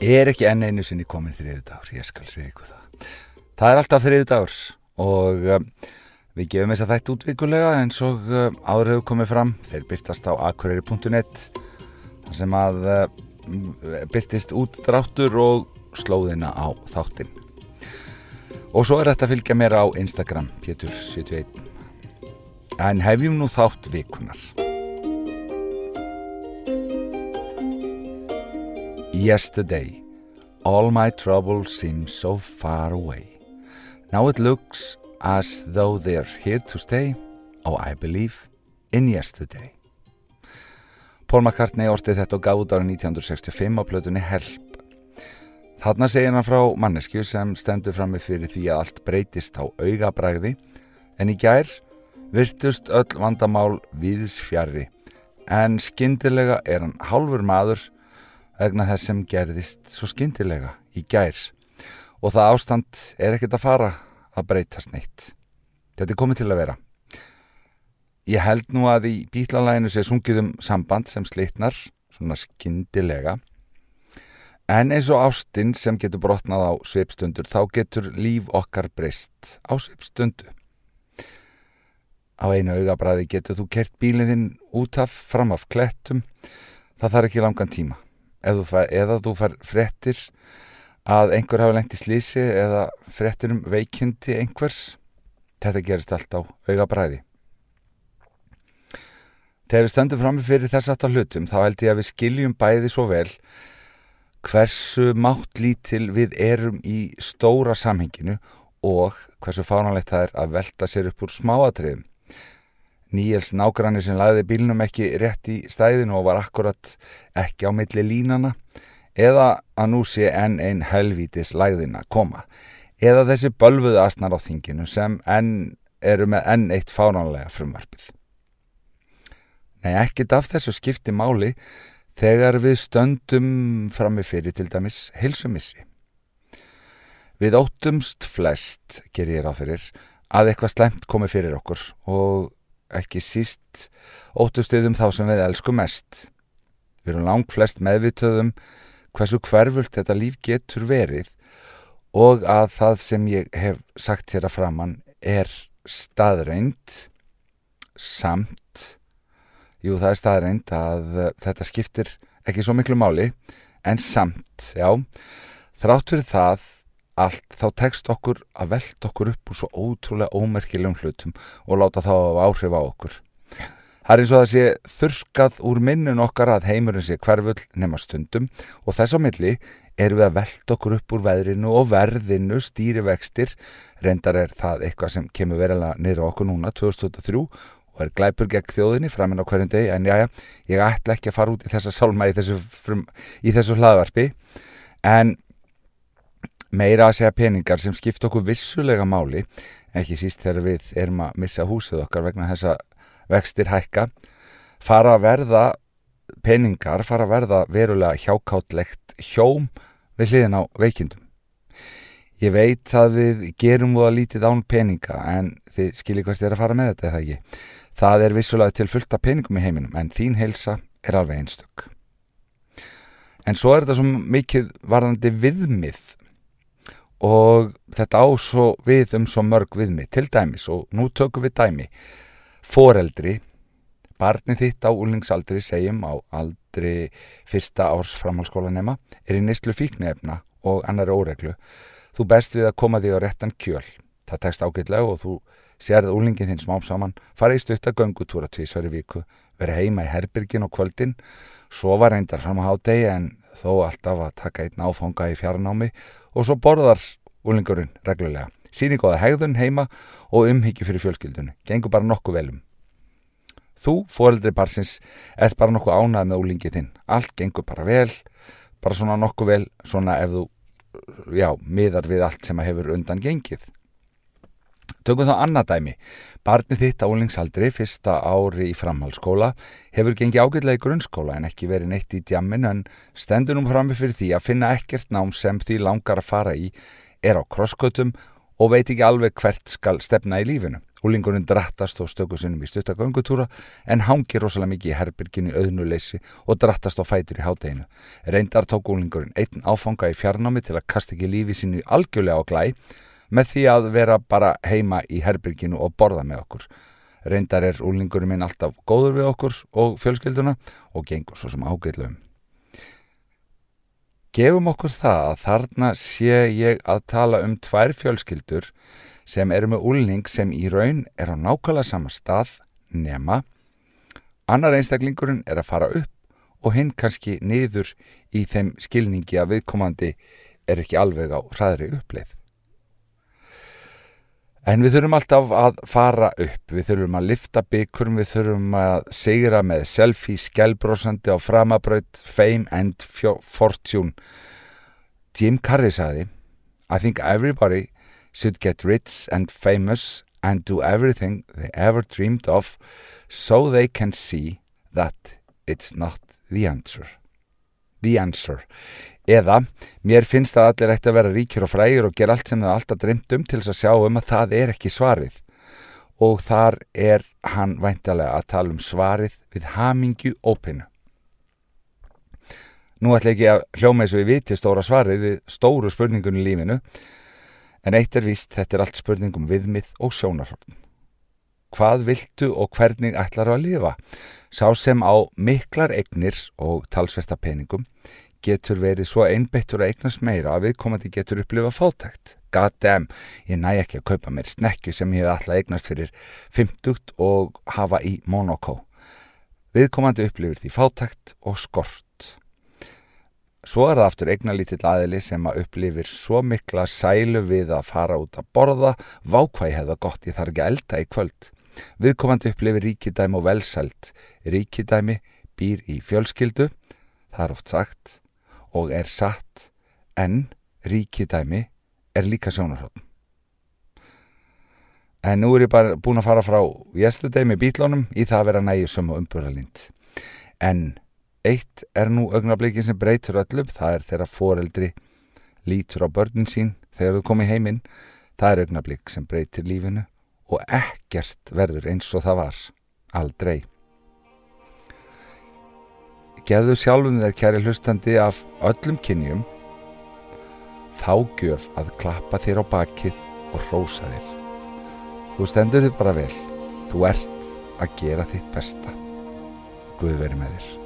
er ekki enn einu sinni komin þriðu dagur, ég skal segja ykkur það. Það er alltaf þriðu dagur og um, við gefum þess að þetta útvíkulega eins og um, áður hefur komið fram. Þeir byrtast á akureyri.net sem að um, byrtist útdráttur og slóðina á þáttinn. Og svo er þetta að fylgja mér á Instagram, Pétur71. En hefjum nú þátt vikunar. Yesterday, all my troubles seem so far away. Now it looks as though they're here to stay. Oh, I believe in yesterday. Paul McCartney ortið þetta og gaf út árið 1965 á plötunni Help. Þarna segir hann frá mannesku sem stendur fram með fyrir því að allt breytist á augabræði en í gær virtust öll vandamál viðs fjari en skindilega er hann hálfur maður vegna þess sem gerðist svo skindilega í gær og það ástand er ekkert að fara að breytast neitt. Þetta er komið til að vera. Ég held nú að í bítlalæginu sé sungið um samband sem slitnar, svona skindilega, en eins og ástinn sem getur brotnað á sveipstundur, þá getur líf okkar breyst á sveipstundu. Á einu augabræði getur þú kert bíliðinn út af, fram af klettum, það þarf ekki langan tíma fær, eða þú fær frettir að einhver hafa lengt í slísi eða frettir um veikindi einhvers. Þetta gerist allt á auga bræði Þegar við stöndum fram fyrir þess aftar hlutum þá held ég að við skiljum bæði svo vel hversu mátt lítil við erum í stóra samhenginu og hversu fánalegt það er að velta sér upp úr smáatriðum Níels nágranni sem lagði bílnum ekki rétt í stæðinu og var akkurat ekki á milli línana eða að nú sé enn einn helvítis læðin að koma eða þessi bölfuðu asnar á þinginu sem enn eru með enn eitt fáránlega frumvarpið. Nei, ekkit af þessu skipti máli þegar við stöndum framifyrir til dæmis hilsumissi. Við óttumst flest, ger ég ráð fyrir, að eitthvað slemt komi fyrir okkur og ekki síst óttustuðum þá sem við elskum mest. Við erum langt flest meðvitöðum hversu hverfult þetta líf getur verið og að það sem ég hef sagt hér að framann er staðreind samt jú það er staðreind að þetta skiptir ekki svo miklu máli en samt, já þrátt fyrir það allt, þá tekst okkur að velta okkur upp úr svo ótrúlega ómerkilegum hlutum og láta þá áhrif á okkur. Það er eins og það sé þurskað úr minnun okkar að heimurinn sé hverfull nema stundum og þess á milli erum við að velta okkur upp úr veðrinu og verðinu stýrivextir, reyndar er það eitthvað sem kemur verilega niður á okkur núna 2023 og er glæpur gegn þjóðinni framinn á hverjum degi. En já já, ég ætla ekki að fara út í þessa sálma í þessu, í þessu hlaðvarpi. En meira að segja peningar sem skipt okkur vissulega máli, ekki síst þegar við erum að missa húsið okkar vegna þess að vextir hækka, fara að verða peningar, fara að verða verulega hjákáttlegt hjóm við hliðin á veikindum. Ég veit að við gerum þú að lítið án peninga en þið skiljið hvert er að fara með þetta eða ekki. Það er vissulega til fullta peningum í heiminum en þín heilsa er alveg einstök. En svo er þetta svo mikið varðandi viðmið og þetta á svo við um svo mörg viðmi til dæmis og nú tökum við dæmi. Foreldri barnið þitt á úlingsaldri segjum á aldri fyrsta árs framhalskólanema er í nýstlu fíknefna og annar óreglu. Þú best við að koma því á réttan kjöl. Það tekst ágætlega og þú sérð úlingin þinn smám saman fara í stuttagöngutúra tvísværi viku veri heima í herbyrgin og kvöldin svo var reyndar fram á hádegi en þó alltaf að taka einn áfanga í fjarnámi og svo borðar úlingurinn reglulega. Sýni góða hegðun heima og umhyggju fyrir fjölskyldunni. Gengur bara nokkuð velum. Þú, foreldri barsins, ert bara nokkuð ánað með úlingið þinn. Allt gengur bara vel, bara svona nokkuð vel, svona ef þú, já, miðar við allt sem að hefur undan gengið. Tökum þá annað dæmi. Barnið þitt á úlingsaldri, fyrsta ári í framhalskóla, hefur gengið ágætlega í grunnskóla en ekki verið neitt í djamin en stendur nú frammi fyrir því að finna ekkert nám sem því langar að fara í, er á krosskötum og veit ekki alveg hvert skal stefna í lífinu. Úlingurinn drattast og stöku sinnum í stuttaköngutúra en hangir rosalega mikið í herbyrginu auðnuleysi og drattast á fætur í hátteginu. Reyndar tók úlingurinn einn áfanga í fjarnámi til að kasta ekki lífi sínu algjörlega á glæ með því að vera bara heima í herbyrginu og borða með okkur. Reyndar er úlingurinn minn alltaf góður við okkur og fjölskylduna og gengur svo sem ágætluðum. Gefum okkur það að þarna sé ég að tala um tvær fjölskyldur sem eru með úlning sem í raun er á nákvæmlega sama stað nema annar einstaklingurinn er að fara upp og hinn kannski niður í þeim skilningi að viðkomandi er ekki alveg á hraðri uppleið. En við þurfum alltaf að fara upp, við þurfum að lifta byggurum, við þurfum að segra með selfie, skjálbrósandi á framabraut, fame and fortune. Jim Carrey sagði, I think everybody should get rich and famous and do everything they ever dreamed of so they can see that it's not the answer. The answer. Eða, mér finnst að allir ætti að vera ríkjur og frægir og gera allt sem það alltaf dreymt um til þess að sjá um að það er ekki svarið. Og þar er hann væntalega að tala um svarið við hamingju ópinu. Nú ætla ekki að hljóma og ég viti stóra svarið við stóru spurningunni lífinu En eitt er víst, þetta er allt spurningum viðmið og sjónarhörn. Hvað viltu og hvernig ætlar að lifa? Sá sem á miklar eignir og talsverta peningum getur verið svo einbeittur að eignast meira að viðkomandi getur upplifa fátækt. God damn, ég næ ekki að kaupa mér snekju sem ég hef alltaf eignast fyrir 50 og hafa í Monaco. Viðkomandi upplifir því fátækt og skort. Svo er það aftur eignalítill aðili sem að upplifir svo mikla sælu við að fara út að borða, vákvæði hefða gott ég þarf ekki að elda í kvöld. Viðkomandi upplifir ríkidæmi og velsælt. Ríkidæmi býr í fjölskyldu, það er oft sagt, og er satt, en ríkidæmi er líka sjónarhótt. En nú er ég bara búin að fara frá yesterday með bílónum í það að vera nægjusum og umbúralind. En Eitt er nú augnablikin sem breytur öllum, það er þegar foreldri lítur á börnin sín þegar þau komið heiminn, það er augnablik sem breytir lífinu og ekkert verður eins og það var, aldrei. Geðu sjálfum þeir kæri hlustandi af öllum kynjum, þá gjöf að klappa þér á bakið og rósa þér. Þú stendur þið bara vel, þú ert að gera þitt besta. Guð veri með þér.